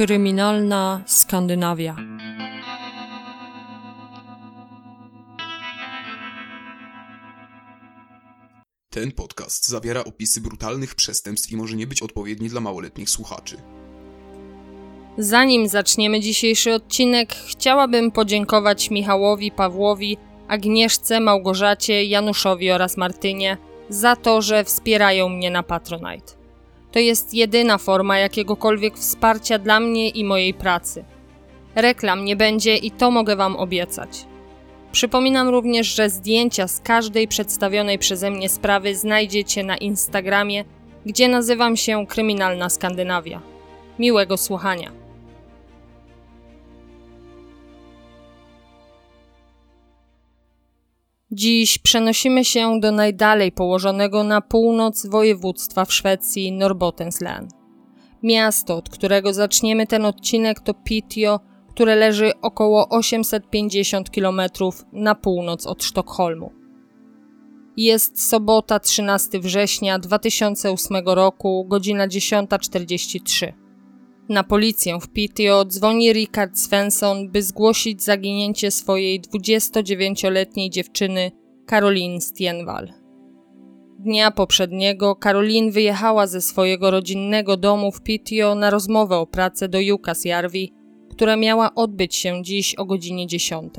Kryminalna Skandynawia. Ten podcast zawiera opisy brutalnych przestępstw i może nie być odpowiedni dla małoletnich słuchaczy. Zanim zaczniemy dzisiejszy odcinek, chciałabym podziękować Michałowi, Pawłowi, Agnieszce, Małgorzacie, Januszowi oraz Martynie za to, że wspierają mnie na Patronite. To jest jedyna forma jakiegokolwiek wsparcia dla mnie i mojej pracy. Reklam nie będzie i to mogę Wam obiecać. Przypominam również, że zdjęcia z każdej przedstawionej przeze mnie sprawy znajdziecie na Instagramie, gdzie nazywam się Kryminalna Skandynawia. Miłego słuchania. Dziś przenosimy się do najdalej położonego na północ województwa w Szwecji Norrbottensland. Miasto, od którego zaczniemy ten odcinek, to Piteå, które leży około 850 km na północ od Sztokholmu. Jest sobota 13 września 2008 roku, godzina 10.43. Na policję w Piteå dzwoni Richard Svensson, by zgłosić zaginięcie swojej 29-letniej dziewczyny Caroline Stienwal. Dnia poprzedniego Caroline wyjechała ze swojego rodzinnego domu w Piteå na rozmowę o pracę do Jukkasjärvi, która miała odbyć się dziś o godzinie 10.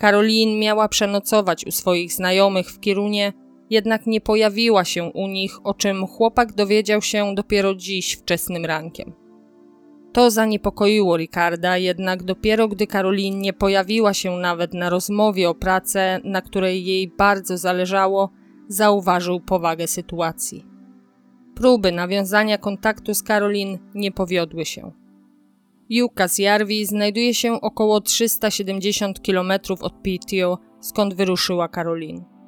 Caroline miała przenocować u swoich znajomych w Kirunie, jednak nie pojawiła się u nich, o czym chłopak dowiedział się dopiero dziś wczesnym rankiem. To zaniepokoiło Ricarda, jednak dopiero gdy Caroline nie pojawiła się nawet na rozmowie o pracę, na której jej bardzo zależało, zauważył powagę sytuacji. Próby nawiązania kontaktu z Caroline nie powiodły się. Jukkasjärvi znajduje się około 370 km od Piteå, skąd wyruszyła Caroline.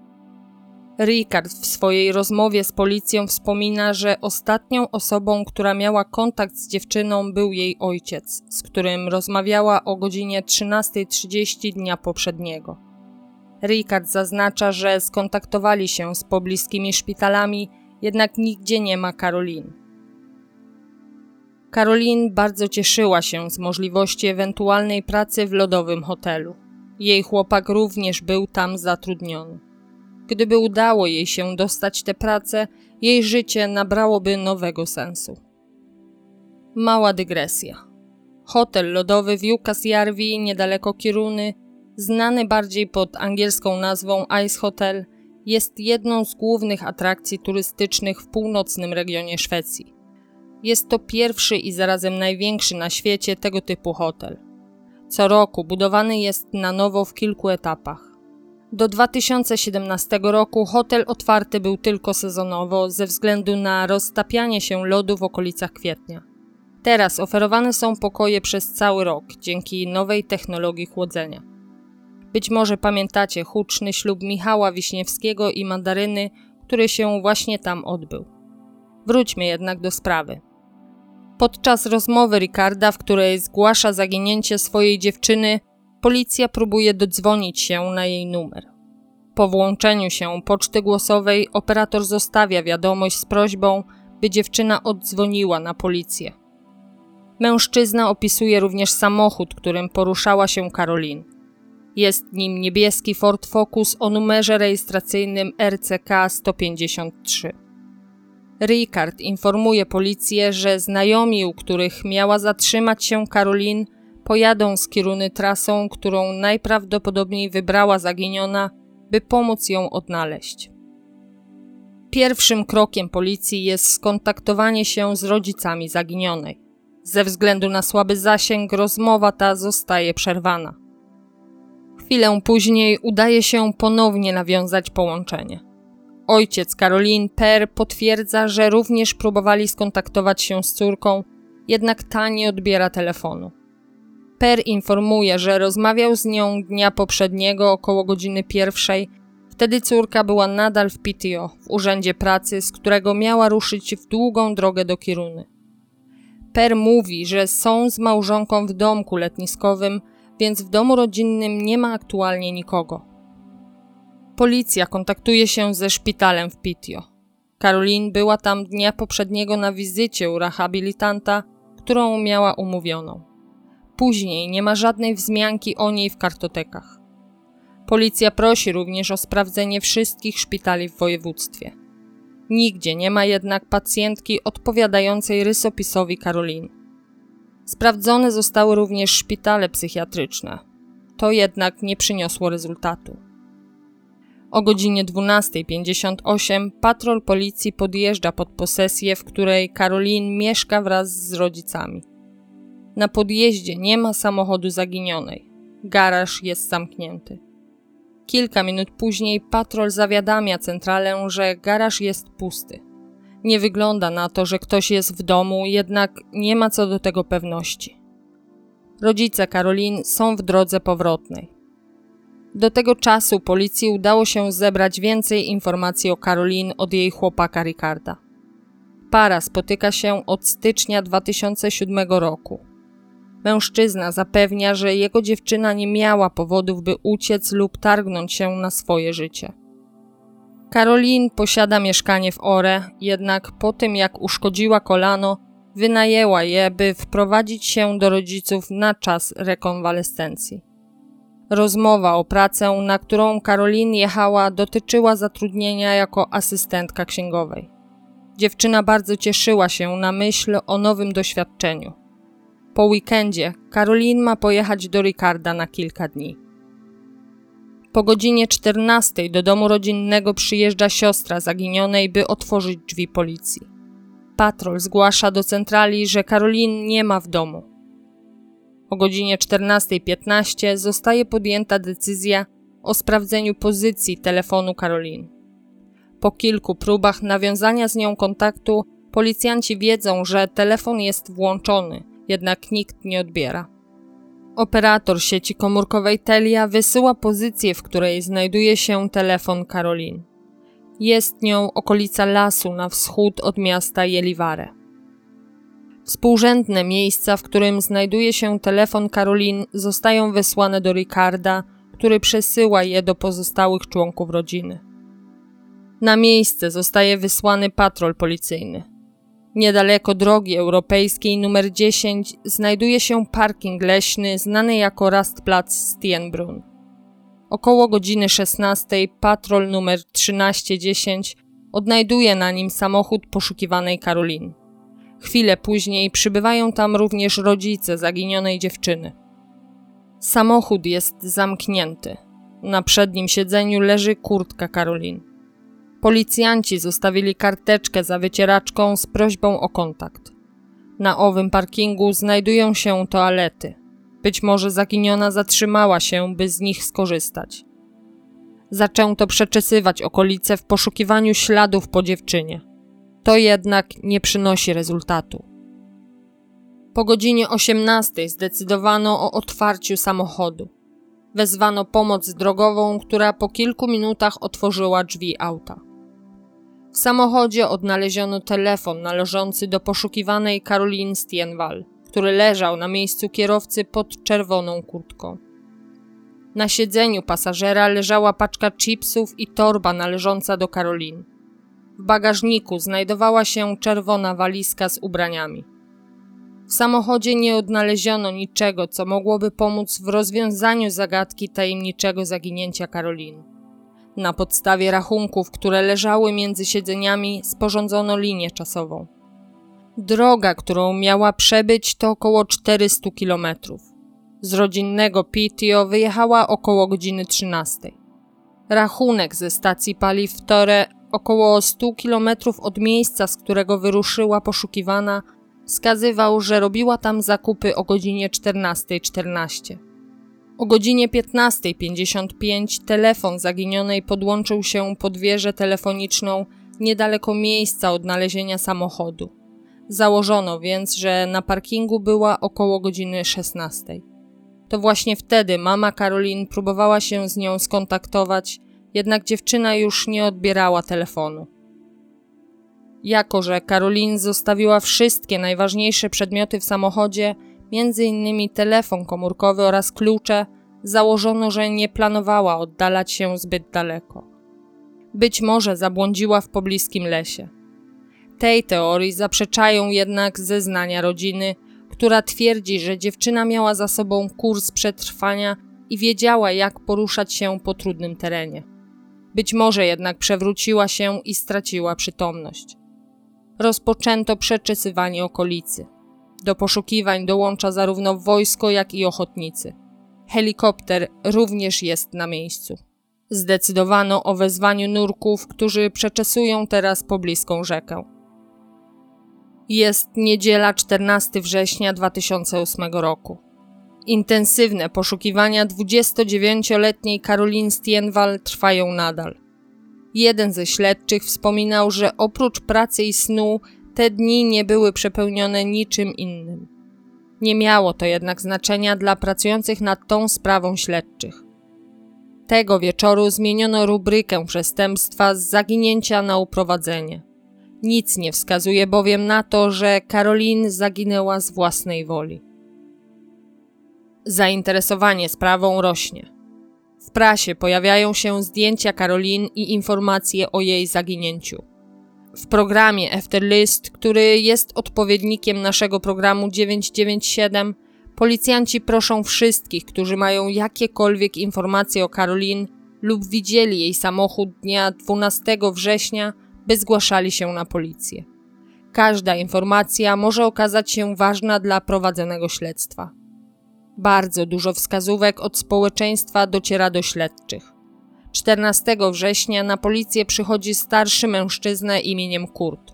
Ricard w swojej rozmowie z policją wspomina, że ostatnią osobą, która miała kontakt z dziewczyną, był jej ojciec, z którym rozmawiała o godzinie 13.30 dnia poprzedniego. Ricard zaznacza, że skontaktowali się z pobliskimi szpitalami, jednak nigdzie nie ma Karolin. Karolin bardzo cieszyła się z możliwości ewentualnej pracy w lodowym hotelu. Jej chłopak również był tam zatrudniony. Gdyby udało jej się dostać tę pracę, jej życie nabrałoby nowego sensu. Mała dygresja. Hotel lodowy w Jukkasjärvi, niedaleko Kiruny, znany bardziej pod angielską nazwą Ice Hotel, jest jedną z głównych atrakcji turystycznych w północnym regionie Szwecji. Jest to pierwszy i zarazem największy na świecie tego typu hotel. Co roku budowany jest na nowo w kilku etapach. Do 2017 roku hotel otwarty był tylko sezonowo ze względu na roztapianie się lodu w okolicach kwietnia. Teraz oferowane są pokoje przez cały rok dzięki nowej technologii chłodzenia. Być może pamiętacie huczny ślub Michała Wiśniewskiego i Mandaryny, który się właśnie tam odbył. Wróćmy jednak do sprawy. Podczas rozmowy Ricarda, w której zgłasza zaginięcie swojej dziewczyny, policja próbuje dodzwonić się na jej numer. Po włączeniu się poczty głosowej operator zostawia wiadomość z prośbą, by dziewczyna oddzwoniła na policję. Mężczyzna opisuje również samochód, którym poruszała się Karolin. Jest nim niebieski Ford Focus o numerze rejestracyjnym RCK 153. Ricard informuje policję, że znajomi, u których miała zatrzymać się Karolin, pojadą z Kiruny trasą, którą najprawdopodobniej wybrała zaginiona, by pomóc ją odnaleźć. Pierwszym krokiem policji jest skontaktowanie się z rodzicami zaginionej. Ze względu na słaby zasięg rozmowa ta zostaje przerwana. Chwilę później udaje się ponownie nawiązać połączenie. Ojciec Caroline Per potwierdza, że również próbowali skontaktować się z córką, jednak ta nie odbiera telefonu. Per informuje, że rozmawiał z nią dnia poprzedniego około godziny pierwszej. Wtedy córka była nadal w Pitio, w urzędzie pracy, z którego miała ruszyć w długą drogę do Kiruny. Per mówi, że są z małżonką w domku letniskowym, więc w domu rodzinnym nie ma aktualnie nikogo. Policja kontaktuje się ze szpitalem w Pitio. Karolin była tam dnia poprzedniego na wizycie u rehabilitanta, którą miała umówioną. Później nie ma żadnej wzmianki o niej w kartotekach. Policja prosi również o sprawdzenie wszystkich szpitali w województwie. Nigdzie nie ma jednak pacjentki odpowiadającej rysopisowi Karolin. Sprawdzone zostały również szpitale psychiatryczne. To jednak nie przyniosło rezultatu. O godzinie 12.58 patrol policji podjeżdża pod posesję, w której Karolin mieszka wraz z rodzicami. Na podjeździe nie ma samochodu zaginionej. Garaż jest zamknięty. Kilka minut później patrol zawiadamia centralę, że garaż jest pusty. Nie wygląda na to, że ktoś jest w domu, jednak nie ma co do tego pewności. Rodzice Karolin są w drodze powrotnej. Do tego czasu policji udało się zebrać więcej informacji o Karolin od jej chłopaka Ricarda. Para spotyka się od stycznia 2007 roku. Mężczyzna zapewnia, że jego dziewczyna nie miała powodów, by uciec lub targnąć się na swoje życie. Karolin posiada mieszkanie w Ore, jednak po tym jak uszkodziła kolano, wynajęła je, by wprowadzić się do rodziców na czas rekonwalescencji. Rozmowa o pracę, na którą Karolin jechała, dotyczyła zatrudnienia jako asystentka księgowej. Dziewczyna bardzo cieszyła się na myśl o nowym doświadczeniu. Po weekendzie Karolin ma pojechać do Ricarda na kilka dni. Po godzinie 14 do domu rodzinnego przyjeżdża siostra zaginionej, by otworzyć drzwi policji. Patrol zgłasza do centrali, że Karolin nie ma w domu. O godzinie 14.15 zostaje podjęta decyzja o sprawdzeniu pozycji telefonu Karolin. Po kilku próbach nawiązania z nią kontaktu, policjanci wiedzą, że telefon jest włączony, jednak nikt nie odbiera. Operator sieci komórkowej Telia wysyła pozycję, w której znajduje się telefon Karolin. Jest nią okolica lasu na wschód od miasta Jelivare. Współrzędne miejsca, w którym znajduje się telefon Karolin, zostają wysłane do Ricarda, który przesyła je do pozostałych członków rodziny. Na miejsce zostaje wysłany patrol policyjny. Niedaleko drogi europejskiej numer 10 znajduje się parking leśny znany jako Rastplatz Stienbrunn. Około godziny 16 patrol numer 1310 odnajduje na nim samochód poszukiwanej Karolin. Chwilę później przybywają tam również rodzice zaginionej dziewczyny. Samochód jest zamknięty. Na przednim siedzeniu leży kurtka Karolin. Policjanci zostawili karteczkę za wycieraczką z prośbą o kontakt. Na owym parkingu znajdują się toalety. Być może zaginiona zatrzymała się, by z nich skorzystać. Zaczęto przeczesywać okolice w poszukiwaniu śladów po dziewczynie. To jednak nie przynosi rezultatu. Po godzinie 18 zdecydowano o otwarciu samochodu. Wezwano pomoc drogową, która po kilku minutach otworzyła drzwi auta. W samochodzie odnaleziono telefon należący do poszukiwanej Caroline Stienwal, który leżał na miejscu kierowcy pod czerwoną kurtką. Na siedzeniu pasażera leżała paczka chipsów i torba należąca do Karolin. W bagażniku znajdowała się czerwona walizka z ubraniami. W samochodzie nie odnaleziono niczego, co mogłoby pomóc w rozwiązaniu zagadki tajemniczego zaginięcia Karolin. Na podstawie rachunków, które leżały między siedzeniami, sporządzono linię czasową. Droga, którą miała przebyć, to około 400 kilometrów. Z rodzinnego Pitio wyjechała około godziny 13. Rachunek ze stacji paliw Tore, około 100 kilometrów od miejsca, z którego wyruszyła poszukiwana, wskazywał, że robiła tam zakupy o godzinie 14.14. .14. O godzinie 15.55 telefon zaginionej podłączył się pod wieżę telefoniczną niedaleko miejsca odnalezienia samochodu. Założono więc, że na parkingu była około godziny 16. To właśnie wtedy mama Karolin próbowała się z nią skontaktować, jednak dziewczyna już nie odbierała telefonu. Jako, że Karolin zostawiła wszystkie najważniejsze przedmioty w samochodzie, m.in. telefon komórkowy oraz klucze, założono, że nie planowała oddalać się zbyt daleko. Być może zabłądziła w pobliskim lesie. Tej teorii zaprzeczają jednak zeznania rodziny, która twierdzi, że dziewczyna miała za sobą kurs przetrwania i wiedziała, jak poruszać się po trudnym terenie. Być może jednak przewróciła się i straciła przytomność. Rozpoczęto przeczesywanie okolicy. Do poszukiwań dołącza zarówno wojsko, jak i ochotnicy. Helikopter również jest na miejscu. Zdecydowano o wezwaniu nurków, którzy przeczesują teraz pobliską rzekę. Jest niedziela 14 września 2008 roku. Intensywne poszukiwania 29-letniej Karolin Stienwal trwają nadal. Jeden ze śledczych wspominał, że oprócz pracy i snu te dni nie były przepełnione niczym innym. Nie miało to jednak znaczenia dla pracujących nad tą sprawą śledczych. Tego wieczoru zmieniono rubrykę przestępstwa z zaginięcia na uprowadzenie. Nic nie wskazuje bowiem na to, że Karolin zaginęła z własnej woli. Zainteresowanie sprawą rośnie. W prasie pojawiają się zdjęcia Karolin i informacje o jej zaginięciu. W programie Afterlist, który jest odpowiednikiem naszego programu 997, policjanci proszą wszystkich, którzy mają jakiekolwiek informacje o Karolin lub widzieli jej samochód dnia 12 września, by zgłaszali się na policję. Każda informacja może okazać się ważna dla prowadzonego śledztwa. Bardzo dużo wskazówek od społeczeństwa dociera do śledczych. 14 września na policję przychodzi starszy mężczyzna imieniem Kurt.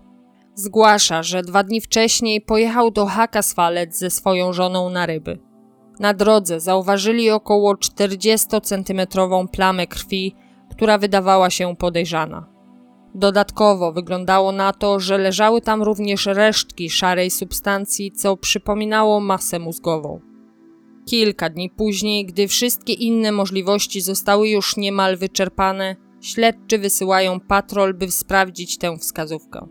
Zgłasza, że dwa dni wcześniej pojechał do Hakaswalec ze swoją żoną na ryby. Na drodze zauważyli około 40-centymetrową plamę krwi, która wydawała się podejrzana. Dodatkowo wyglądało na to, że leżały tam również resztki szarej substancji, co przypominało masę mózgową. Kilka dni później, gdy wszystkie inne możliwości zostały już niemal wyczerpane, śledczy wysyłają patrol, by sprawdzić tę wskazówkę.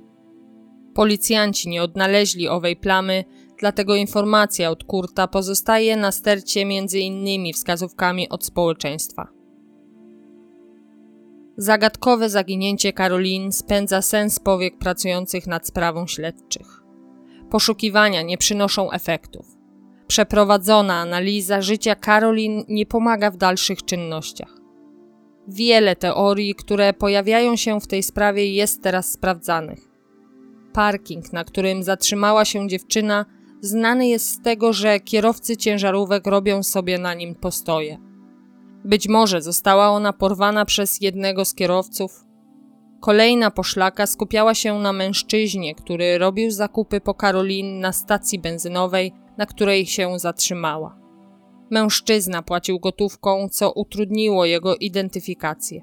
Policjanci nie odnaleźli owej plamy, dlatego informacja od Kurta pozostaje na stercie między innymi wskazówkami od społeczeństwa. Zagadkowe zaginięcie Karolin spędza sens powiek pracujących nad sprawą śledczych. Poszukiwania nie przynoszą efektów. Przeprowadzona analiza życia Karolin nie pomaga w dalszych czynnościach. Wiele teorii, które pojawiają się w tej sprawie, jest teraz sprawdzanych. Parking, na którym zatrzymała się dziewczyna, znany jest z tego, że kierowcy ciężarówek robią sobie na nim postoje. Być może została ona porwana przez jednego z kierowców. Kolejna poszlaka skupiała się na mężczyźnie, który robił zakupy po Karolin na stacji benzynowej na której się zatrzymała. Mężczyzna płacił gotówką, co utrudniło jego identyfikację.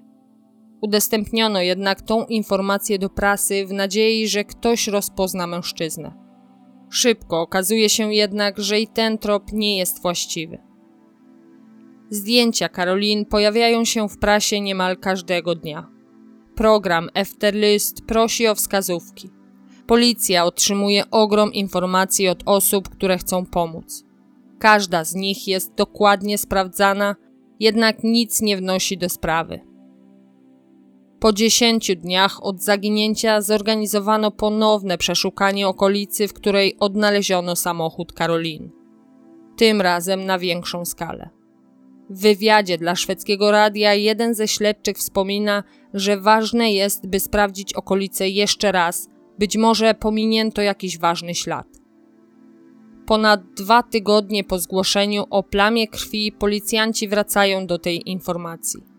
Udostępniono jednak tą informację do prasy w nadziei, że ktoś rozpozna mężczyznę. Szybko okazuje się jednak, że i ten trop nie jest właściwy. Zdjęcia Karolin pojawiają się w prasie niemal każdego dnia. Program Efterlist prosi o wskazówki. Policja otrzymuje ogrom informacji od osób, które chcą pomóc. Każda z nich jest dokładnie sprawdzana, jednak nic nie wnosi do sprawy. Po dziesięciu dniach od zaginięcia zorganizowano ponowne przeszukanie okolicy, w której odnaleziono samochód Karolin. Tym razem na większą skalę. W wywiadzie dla szwedzkiego radia jeden ze śledczych wspomina, że ważne jest, by sprawdzić okolice jeszcze raz, być może pominięto jakiś ważny ślad. Ponad dwa tygodnie po zgłoszeniu o plamie krwi policjanci wracają do tej informacji.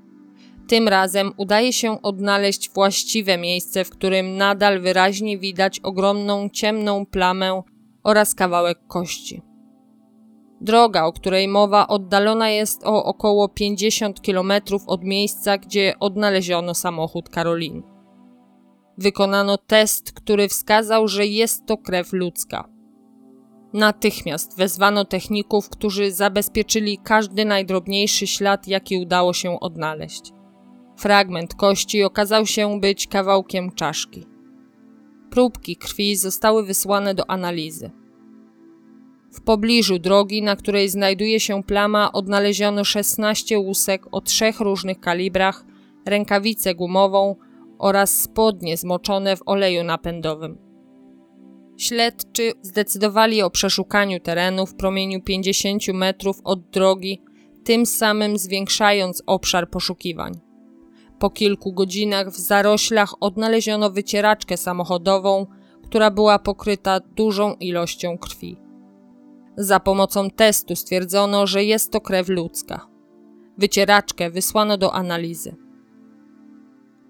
Tym razem udaje się odnaleźć właściwe miejsce, w którym nadal wyraźnie widać ogromną ciemną plamę oraz kawałek kości. Droga, o której mowa, oddalona jest o około 50 km od miejsca, gdzie odnaleziono samochód Karolin wykonano test, który wskazał, że jest to krew ludzka. Natychmiast wezwano techników, którzy zabezpieczyli każdy najdrobniejszy ślad, jaki udało się odnaleźć. Fragment kości okazał się być kawałkiem czaszki. Próbki krwi zostały wysłane do analizy. W pobliżu drogi, na której znajduje się plama, odnaleziono 16 łusek o trzech różnych kalibrach, rękawicę gumową oraz spodnie zmoczone w oleju napędowym. Śledczy zdecydowali o przeszukaniu terenu w promieniu 50 metrów od drogi, tym samym zwiększając obszar poszukiwań. Po kilku godzinach w zaroślach odnaleziono wycieraczkę samochodową, która była pokryta dużą ilością krwi. Za pomocą testu stwierdzono, że jest to krew ludzka. Wycieraczkę wysłano do analizy.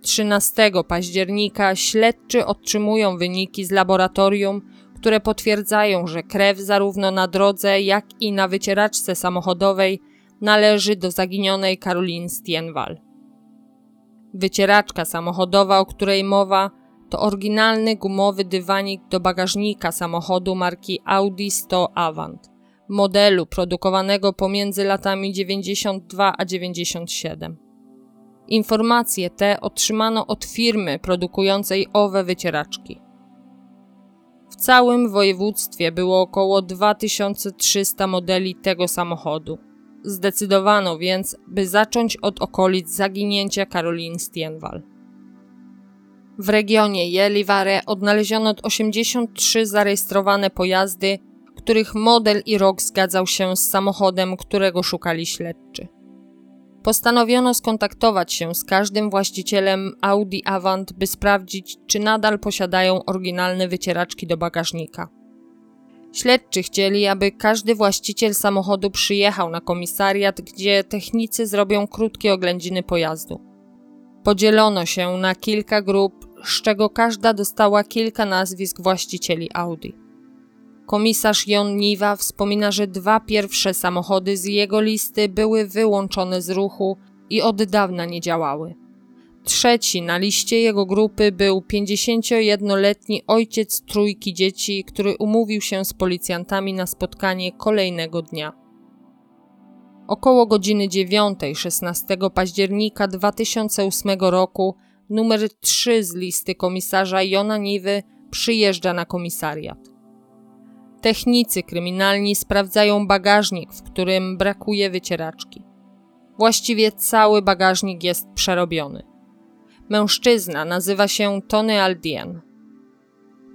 13 października śledczy otrzymują wyniki z laboratorium, które potwierdzają, że krew zarówno na drodze, jak i na wycieraczce samochodowej należy do zaginionej Karolin Stienwal. Wycieraczka samochodowa, o której mowa, to oryginalny gumowy dywanik do bagażnika samochodu marki Audi 100 Avant, modelu produkowanego pomiędzy latami 92 a 97. Informacje te otrzymano od firmy produkującej owe wycieraczki. W całym województwie było około 2300 modeli tego samochodu. Zdecydowano więc, by zacząć od okolic zaginięcia Karolin Stienwal. W regionie Jelivare odnaleziono 83 zarejestrowane pojazdy, których model i rok zgadzał się z samochodem, którego szukali śledczy. Postanowiono skontaktować się z każdym właścicielem Audi Avant, by sprawdzić, czy nadal posiadają oryginalne wycieraczki do bagażnika. Śledczy chcieli, aby każdy właściciel samochodu przyjechał na komisariat, gdzie technicy zrobią krótkie oględziny pojazdu. Podzielono się na kilka grup, z czego każda dostała kilka nazwisk właścicieli Audi. Komisarz Jon Niwa wspomina, że dwa pierwsze samochody z jego listy były wyłączone z ruchu i od dawna nie działały. Trzeci na liście jego grupy był 51-letni ojciec trójki dzieci, który umówił się z policjantami na spotkanie kolejnego dnia. Około godziny 9 16 października 2008 roku numer 3 z listy komisarza Jona Niwy przyjeżdża na komisariat. Technicy kryminalni sprawdzają bagażnik, w którym brakuje wycieraczki. Właściwie cały bagażnik jest przerobiony. Mężczyzna nazywa się Tony Aldien.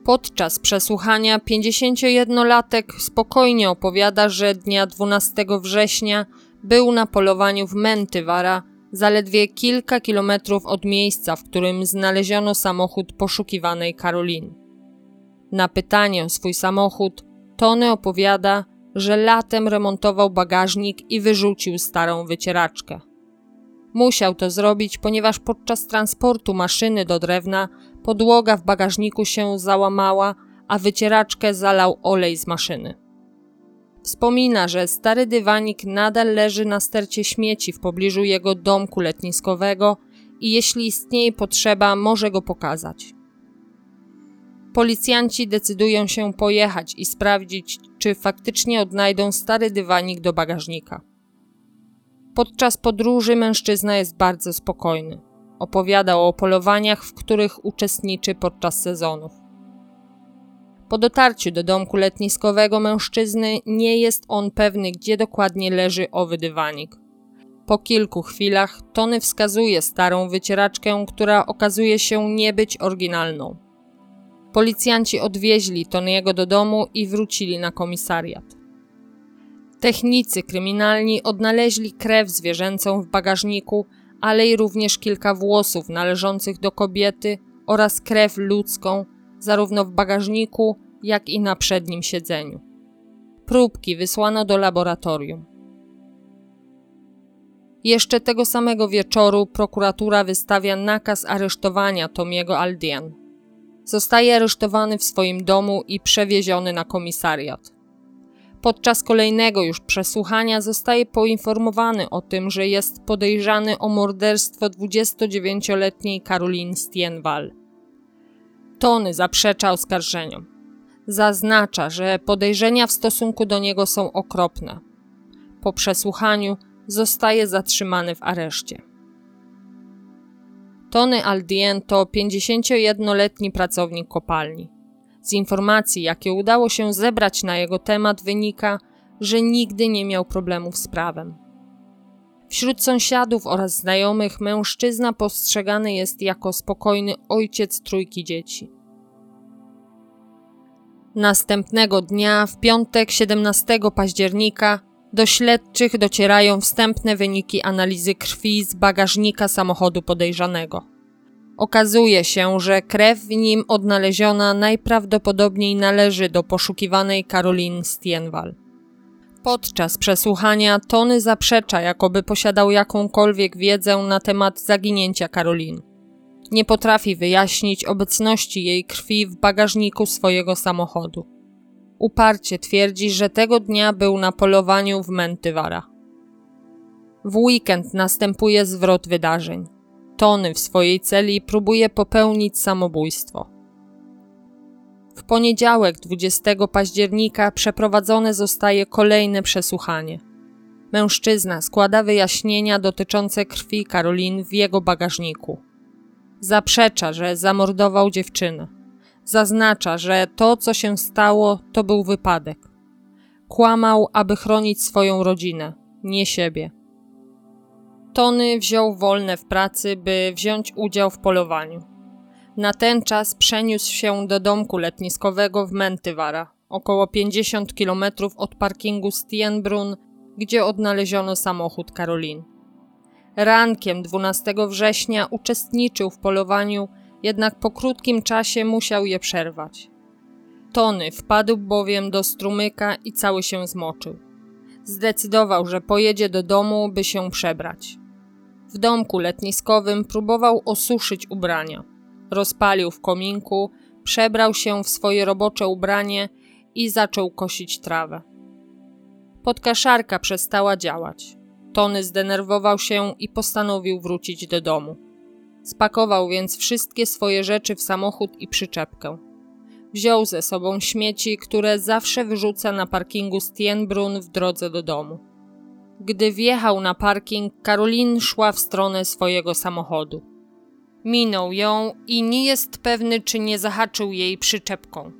Podczas przesłuchania 51-latek spokojnie opowiada, że dnia 12 września był na polowaniu w Mentywara, zaledwie kilka kilometrów od miejsca, w którym znaleziono samochód poszukiwanej Karolin. Na pytanie o swój samochód, Tony opowiada, że latem remontował bagażnik i wyrzucił starą wycieraczkę. Musiał to zrobić, ponieważ podczas transportu maszyny do drewna podłoga w bagażniku się załamała, a wycieraczkę zalał olej z maszyny. Wspomina, że stary dywanik nadal leży na stercie śmieci w pobliżu jego domku letniskowego i jeśli istnieje potrzeba, może go pokazać. Policjanci decydują się pojechać i sprawdzić, czy faktycznie odnajdą stary dywanik do bagażnika. Podczas podróży mężczyzna jest bardzo spokojny. Opowiadał o polowaniach, w których uczestniczy podczas sezonów. Po dotarciu do domku letniskowego mężczyzny nie jest on pewny, gdzie dokładnie leży owy dywanik. Po kilku chwilach Tony wskazuje starą wycieraczkę, która okazuje się nie być oryginalną. Policjanci odwieźli Tony'ego do domu i wrócili na komisariat. Technicy kryminalni odnaleźli krew zwierzęcą w bagażniku, ale i również kilka włosów należących do kobiety oraz krew ludzką, zarówno w bagażniku, jak i na przednim siedzeniu. Próbki wysłano do laboratorium. Jeszcze tego samego wieczoru prokuratura wystawia nakaz aresztowania Tomiego Aldian. Zostaje aresztowany w swoim domu i przewieziony na komisariat. Podczas kolejnego już przesłuchania zostaje poinformowany o tym, że jest podejrzany o morderstwo 29-letniej Karolin Stienwal. Tony zaprzecza oskarżeniom. Zaznacza, że podejrzenia w stosunku do niego są okropne. Po przesłuchaniu zostaje zatrzymany w areszcie. Tony Aldien to 51-letni pracownik kopalni. Z informacji, jakie udało się zebrać na jego temat, wynika, że nigdy nie miał problemów z prawem. Wśród sąsiadów oraz znajomych mężczyzna postrzegany jest jako spokojny ojciec trójki dzieci. Następnego dnia, w piątek 17 października, do śledczych docierają wstępne wyniki analizy krwi z bagażnika samochodu podejrzanego. Okazuje się, że krew w nim odnaleziona najprawdopodobniej należy do poszukiwanej Karolin Stienwal. Podczas przesłuchania Tony zaprzecza, jakoby posiadał jakąkolwiek wiedzę na temat zaginięcia Karolin. Nie potrafi wyjaśnić obecności jej krwi w bagażniku swojego samochodu. Uparcie twierdzi, że tego dnia był na polowaniu w Mentywara. W weekend następuje zwrot wydarzeń. Tony w swojej celi próbuje popełnić samobójstwo. W poniedziałek 20 października przeprowadzone zostaje kolejne przesłuchanie. Mężczyzna składa wyjaśnienia dotyczące krwi Karolin w jego bagażniku. Zaprzecza, że zamordował dziewczynę. Zaznacza, że to, co się stało, to był wypadek. Kłamał, aby chronić swoją rodzinę, nie siebie. Tony wziął wolne w pracy, by wziąć udział w polowaniu. Na ten czas przeniósł się do domku letniskowego w Mentywara, około 50 km od parkingu Stienbrunn, gdzie odnaleziono samochód Karolin. Rankiem 12 września uczestniczył w polowaniu, jednak po krótkim czasie musiał je przerwać. Tony wpadł bowiem do strumyka i cały się zmoczył. Zdecydował, że pojedzie do domu, by się przebrać. W domku letniskowym próbował osuszyć ubrania. Rozpalił w kominku, przebrał się w swoje robocze ubranie i zaczął kosić trawę. Podkaszarka przestała działać. Tony zdenerwował się i postanowił wrócić do domu. Spakował więc wszystkie swoje rzeczy w samochód i przyczepkę. Wziął ze sobą śmieci, które zawsze wyrzuca na parkingu Stienbrunn w drodze do domu. Gdy wjechał na parking, Karolin szła w stronę swojego samochodu. Minął ją i nie jest pewny, czy nie zahaczył jej przyczepką.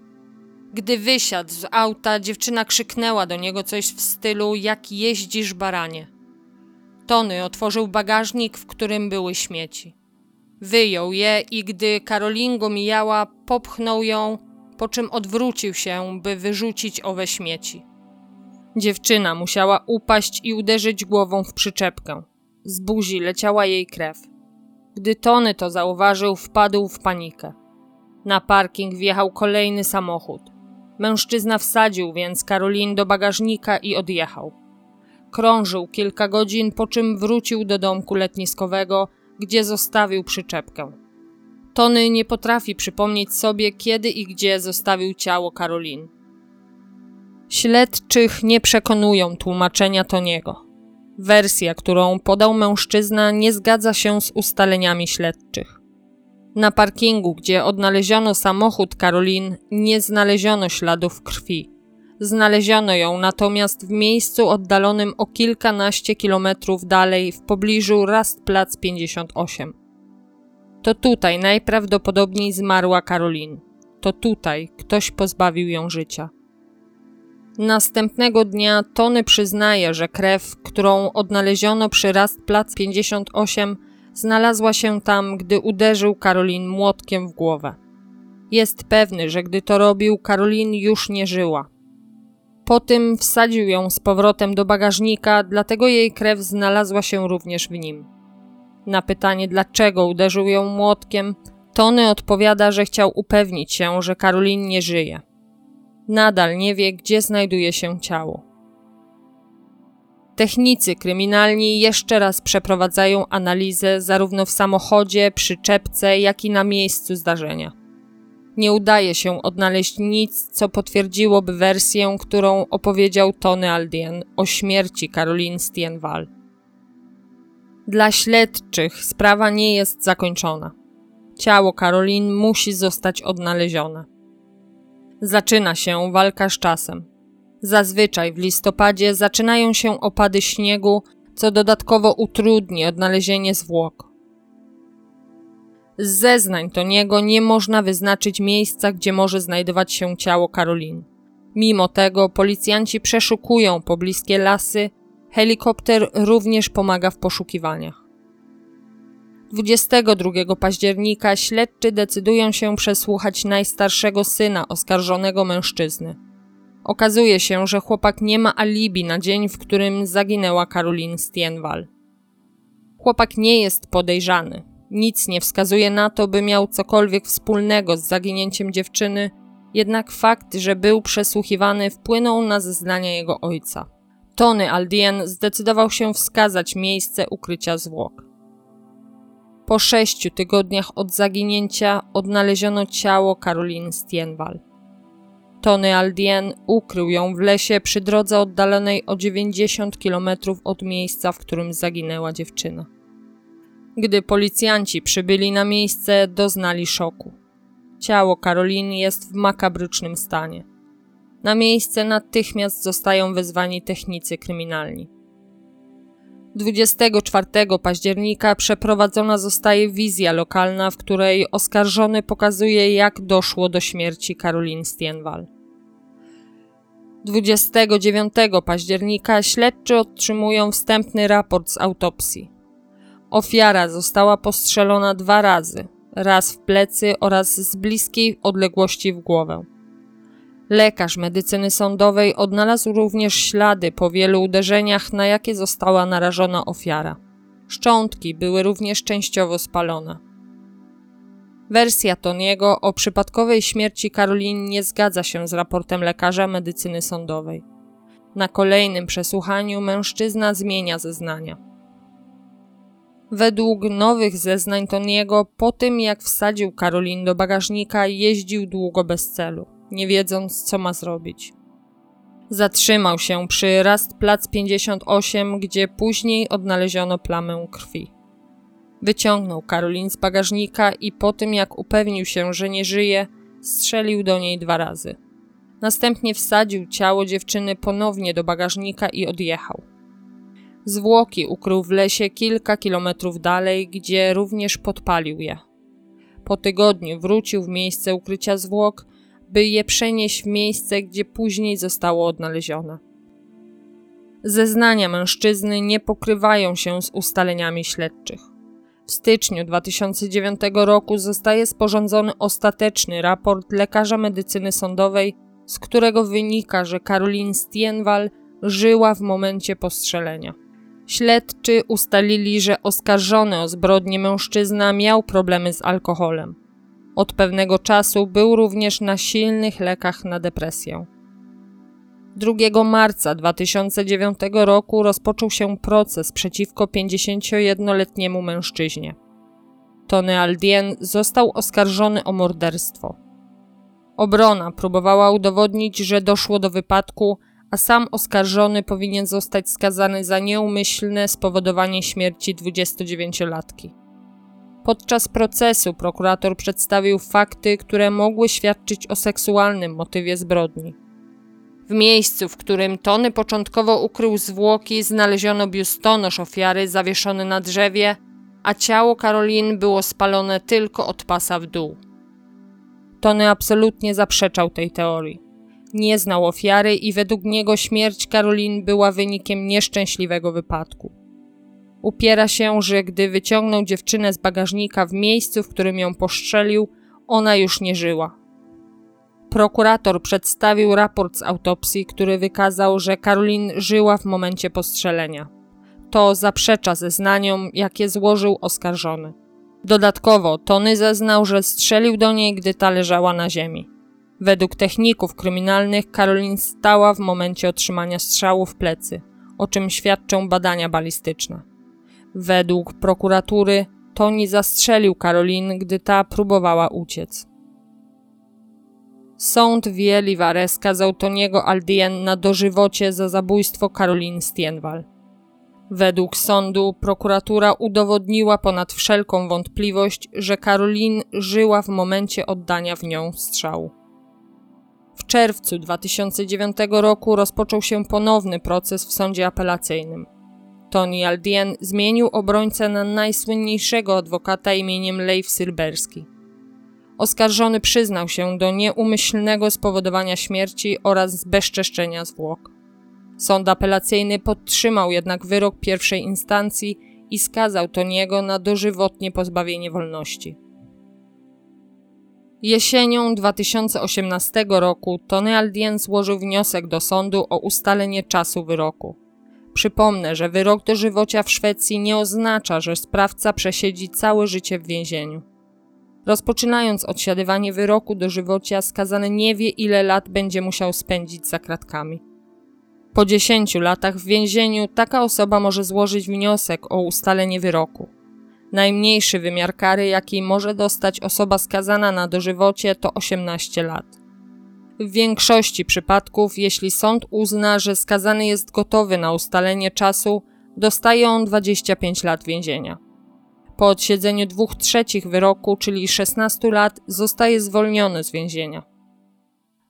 Gdy wysiadł z auta, dziewczyna krzyknęła do niego coś w stylu: Jak jeździsz, baranie? Tony otworzył bagażnik, w którym były śmieci. Wyjął je i gdy Karolin go mijała, popchnął ją, po czym odwrócił się, by wyrzucić owe śmieci. Dziewczyna musiała upaść i uderzyć głową w przyczepkę. Z buzi leciała jej krew. Gdy Tony to zauważył, wpadł w panikę. Na parking wjechał kolejny samochód. Mężczyzna wsadził więc Karolin do bagażnika i odjechał. Krążył kilka godzin, po czym wrócił do domku letniskowego, gdzie zostawił przyczepkę. Tony nie potrafi przypomnieć sobie, kiedy i gdzie zostawił ciało Karolin. Śledczych nie przekonują tłumaczenia Toniego. Wersja, którą podał mężczyzna, nie zgadza się z ustaleniami śledczych. Na parkingu, gdzie odnaleziono samochód Karolin, nie znaleziono śladów krwi. Znaleziono ją natomiast w miejscu oddalonym o kilkanaście kilometrów dalej, w pobliżu Rastplatz 58. To tutaj najprawdopodobniej zmarła Karolin. To tutaj ktoś pozbawił ją życia. Następnego dnia Tony przyznaje, że krew, którą odnaleziono przy Rastplatz 58, znalazła się tam, gdy uderzył Karolin młotkiem w głowę. Jest pewny, że gdy to robił, Karolin już nie żyła. Po tym wsadził ją z powrotem do bagażnika, dlatego jej krew znalazła się również w nim. Na pytanie, dlaczego uderzył ją młotkiem, Tony odpowiada, że chciał upewnić się, że Karolin nie żyje. Nadal nie wie, gdzie znajduje się ciało. Technicy kryminalni jeszcze raz przeprowadzają analizę zarówno w samochodzie, przyczepce, jak i na miejscu zdarzenia. Nie udaje się odnaleźć nic, co potwierdziłoby wersję, którą opowiedział Tony Aldien o śmierci Caroline Stienwal. Dla śledczych sprawa nie jest zakończona. Ciało Caroline musi zostać odnalezione. Zaczyna się walka z czasem. Zazwyczaj w listopadzie zaczynają się opady śniegu, co dodatkowo utrudni odnalezienie zwłok. Z zeznań Toniego nie można wyznaczyć miejsca, gdzie może znajdować się ciało Karolin. Mimo tego policjanci przeszukują pobliskie lasy, helikopter również pomaga w poszukiwaniach. 22 października śledczy decydują się przesłuchać najstarszego syna oskarżonego mężczyzny. Okazuje się, że chłopak nie ma alibi na dzień, w którym zaginęła Karolin Stienwal. Chłopak nie jest podejrzany. Nic nie wskazuje na to, by miał cokolwiek wspólnego z zaginięciem dziewczyny, jednak fakt, że był przesłuchiwany, wpłynął na zeznania jego ojca. Tony Aldien zdecydował się wskazać miejsce ukrycia zwłok. Po sześciu tygodniach od zaginięcia odnaleziono ciało Karolin Stienwal. Tony Aldien ukrył ją w lesie przy drodze oddalonej o 90 km od miejsca, w którym zaginęła dziewczyna. Gdy policjanci przybyli na miejsce, doznali szoku. Ciało Karoliny jest w makabrycznym stanie. Na miejsce natychmiast zostają wezwani technicy kryminalni. 24 października przeprowadzona zostaje wizja lokalna, w której oskarżony pokazuje, jak doszło do śmierci Karolin Stienwal. 29 października śledczy otrzymują wstępny raport z autopsji. Ofiara została postrzelona dwa razy, raz w plecy oraz z bliskiej odległości w głowę. Lekarz medycyny sądowej odnalazł również ślady po wielu uderzeniach, na jakie została narażona ofiara. Szczątki były również częściowo spalone. Wersja Toniego o przypadkowej śmierci Karolin nie zgadza się z raportem lekarza medycyny sądowej. Na kolejnym przesłuchaniu mężczyzna zmienia zeznania. Według nowych zeznań Toniego, po tym jak wsadził Karolin do bagażnika, jeździł długo bez celu nie wiedząc, co ma zrobić. Zatrzymał się przy Rast Plac 58, gdzie później odnaleziono plamę krwi. Wyciągnął Karolin z bagażnika i po tym, jak upewnił się, że nie żyje, strzelił do niej dwa razy. Następnie wsadził ciało dziewczyny ponownie do bagażnika i odjechał. Zwłoki ukrył w lesie kilka kilometrów dalej, gdzie również podpalił je. Po tygodniu wrócił w miejsce ukrycia zwłok by je przenieść w miejsce, gdzie później zostało odnalezione. Zeznania mężczyzny nie pokrywają się z ustaleniami śledczych. W styczniu 2009 roku zostaje sporządzony ostateczny raport lekarza medycyny sądowej, z którego wynika, że Karolin Stienwal żyła w momencie postrzelenia. Śledczy ustalili, że oskarżony o zbrodnię mężczyzna miał problemy z alkoholem. Od pewnego czasu był również na silnych lekach na depresję. 2 marca 2009 roku rozpoczął się proces przeciwko 51-letniemu mężczyźnie. Tony Aldien został oskarżony o morderstwo. Obrona próbowała udowodnić, że doszło do wypadku, a sam oskarżony powinien zostać skazany za nieumyślne spowodowanie śmierci 29-latki. Podczas procesu prokurator przedstawił fakty, które mogły świadczyć o seksualnym motywie zbrodni. W miejscu, w którym Tony początkowo ukrył zwłoki, znaleziono biustonosz ofiary zawieszony na drzewie, a ciało Karolin było spalone tylko od pasa w dół. Tony absolutnie zaprzeczał tej teorii. Nie znał ofiary i według niego śmierć Karolin była wynikiem nieszczęśliwego wypadku. Upiera się, że gdy wyciągnął dziewczynę z bagażnika w miejscu, w którym ją postrzelił, ona już nie żyła. Prokurator przedstawił raport z autopsji, który wykazał, że Karolin żyła w momencie postrzelenia. To zaprzecza zeznaniom, jakie złożył oskarżony. Dodatkowo Tony zeznał, że strzelił do niej, gdy ta leżała na ziemi. Według techników kryminalnych Karolin stała w momencie otrzymania strzału w plecy, o czym świadczą badania balistyczne. Według prokuratury Toni zastrzelił Karolin, gdy ta próbowała uciec. Sąd Wieliware skazał Toniego Aldien na dożywocie za zabójstwo Karolin Stienwal. Według sądu prokuratura udowodniła ponad wszelką wątpliwość, że Karolin żyła w momencie oddania w nią strzału. W czerwcu 2009 roku rozpoczął się ponowny proces w sądzie apelacyjnym. Tony Aldien zmienił obrońcę na najsłynniejszego adwokata imieniem Leif Silberski. Oskarżony przyznał się do nieumyślnego spowodowania śmierci oraz zbezczeszczenia zwłok. Sąd apelacyjny podtrzymał jednak wyrok pierwszej instancji i skazał Toniego na dożywotnie pozbawienie wolności. Jesienią 2018 roku Tony Aldien złożył wniosek do sądu o ustalenie czasu wyroku. Przypomnę, że wyrok dożywocia w Szwecji nie oznacza, że sprawca przesiedzi całe życie w więzieniu. Rozpoczynając odsiadywanie wyroku dożywocia, skazany nie wie, ile lat będzie musiał spędzić za kratkami. Po 10 latach w więzieniu taka osoba może złożyć wniosek o ustalenie wyroku. Najmniejszy wymiar kary, jaki może dostać osoba skazana na dożywocie, to 18 lat. W większości przypadków, jeśli sąd uzna, że skazany jest gotowy na ustalenie czasu, dostaje on 25 lat więzienia. Po odsiedzeniu dwóch trzecich wyroku, czyli 16 lat, zostaje zwolniony z więzienia.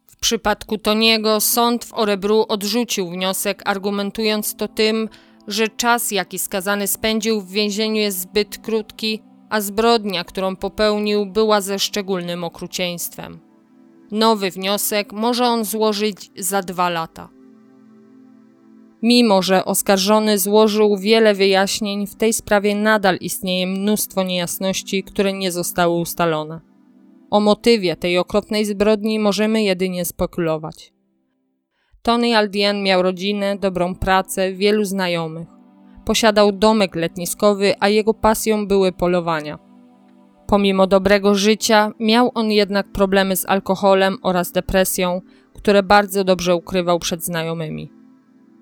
W przypadku Toniego sąd w Orebru odrzucił wniosek, argumentując to tym, że czas, jaki skazany spędził w więzieniu, jest zbyt krótki, a zbrodnia, którą popełnił, była ze szczególnym okrucieństwem. Nowy wniosek może on złożyć za dwa lata. Mimo, że oskarżony złożył wiele wyjaśnień, w tej sprawie nadal istnieje mnóstwo niejasności, które nie zostały ustalone. O motywie tej okropnej zbrodni możemy jedynie spekulować. Tony Aldien miał rodzinę, dobrą pracę, wielu znajomych. Posiadał domek letniskowy, a jego pasją były polowania. Pomimo dobrego życia, miał on jednak problemy z alkoholem oraz depresją, które bardzo dobrze ukrywał przed znajomymi.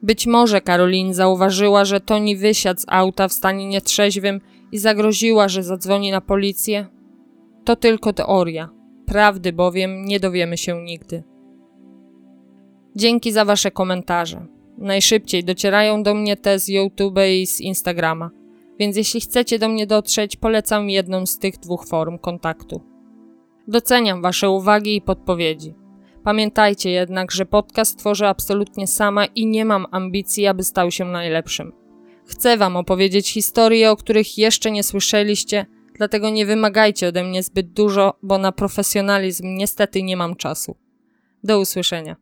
Być może Karolin zauważyła, że Toni wysiadł z auta w stanie nietrzeźwym i zagroziła, że zadzwoni na policję. To tylko teoria. Prawdy bowiem nie dowiemy się nigdy. Dzięki za Wasze komentarze. Najszybciej docierają do mnie te z YouTube i z Instagrama, więc jeśli chcecie do mnie dotrzeć, polecam jedną z tych dwóch form kontaktu. Doceniam Wasze uwagi i podpowiedzi. Pamiętajcie jednak, że podcast tworzę absolutnie sama i nie mam ambicji, aby stał się najlepszym. Chcę Wam opowiedzieć historie, o których jeszcze nie słyszeliście, dlatego nie wymagajcie ode mnie zbyt dużo, bo na profesjonalizm niestety nie mam czasu. Do usłyszenia.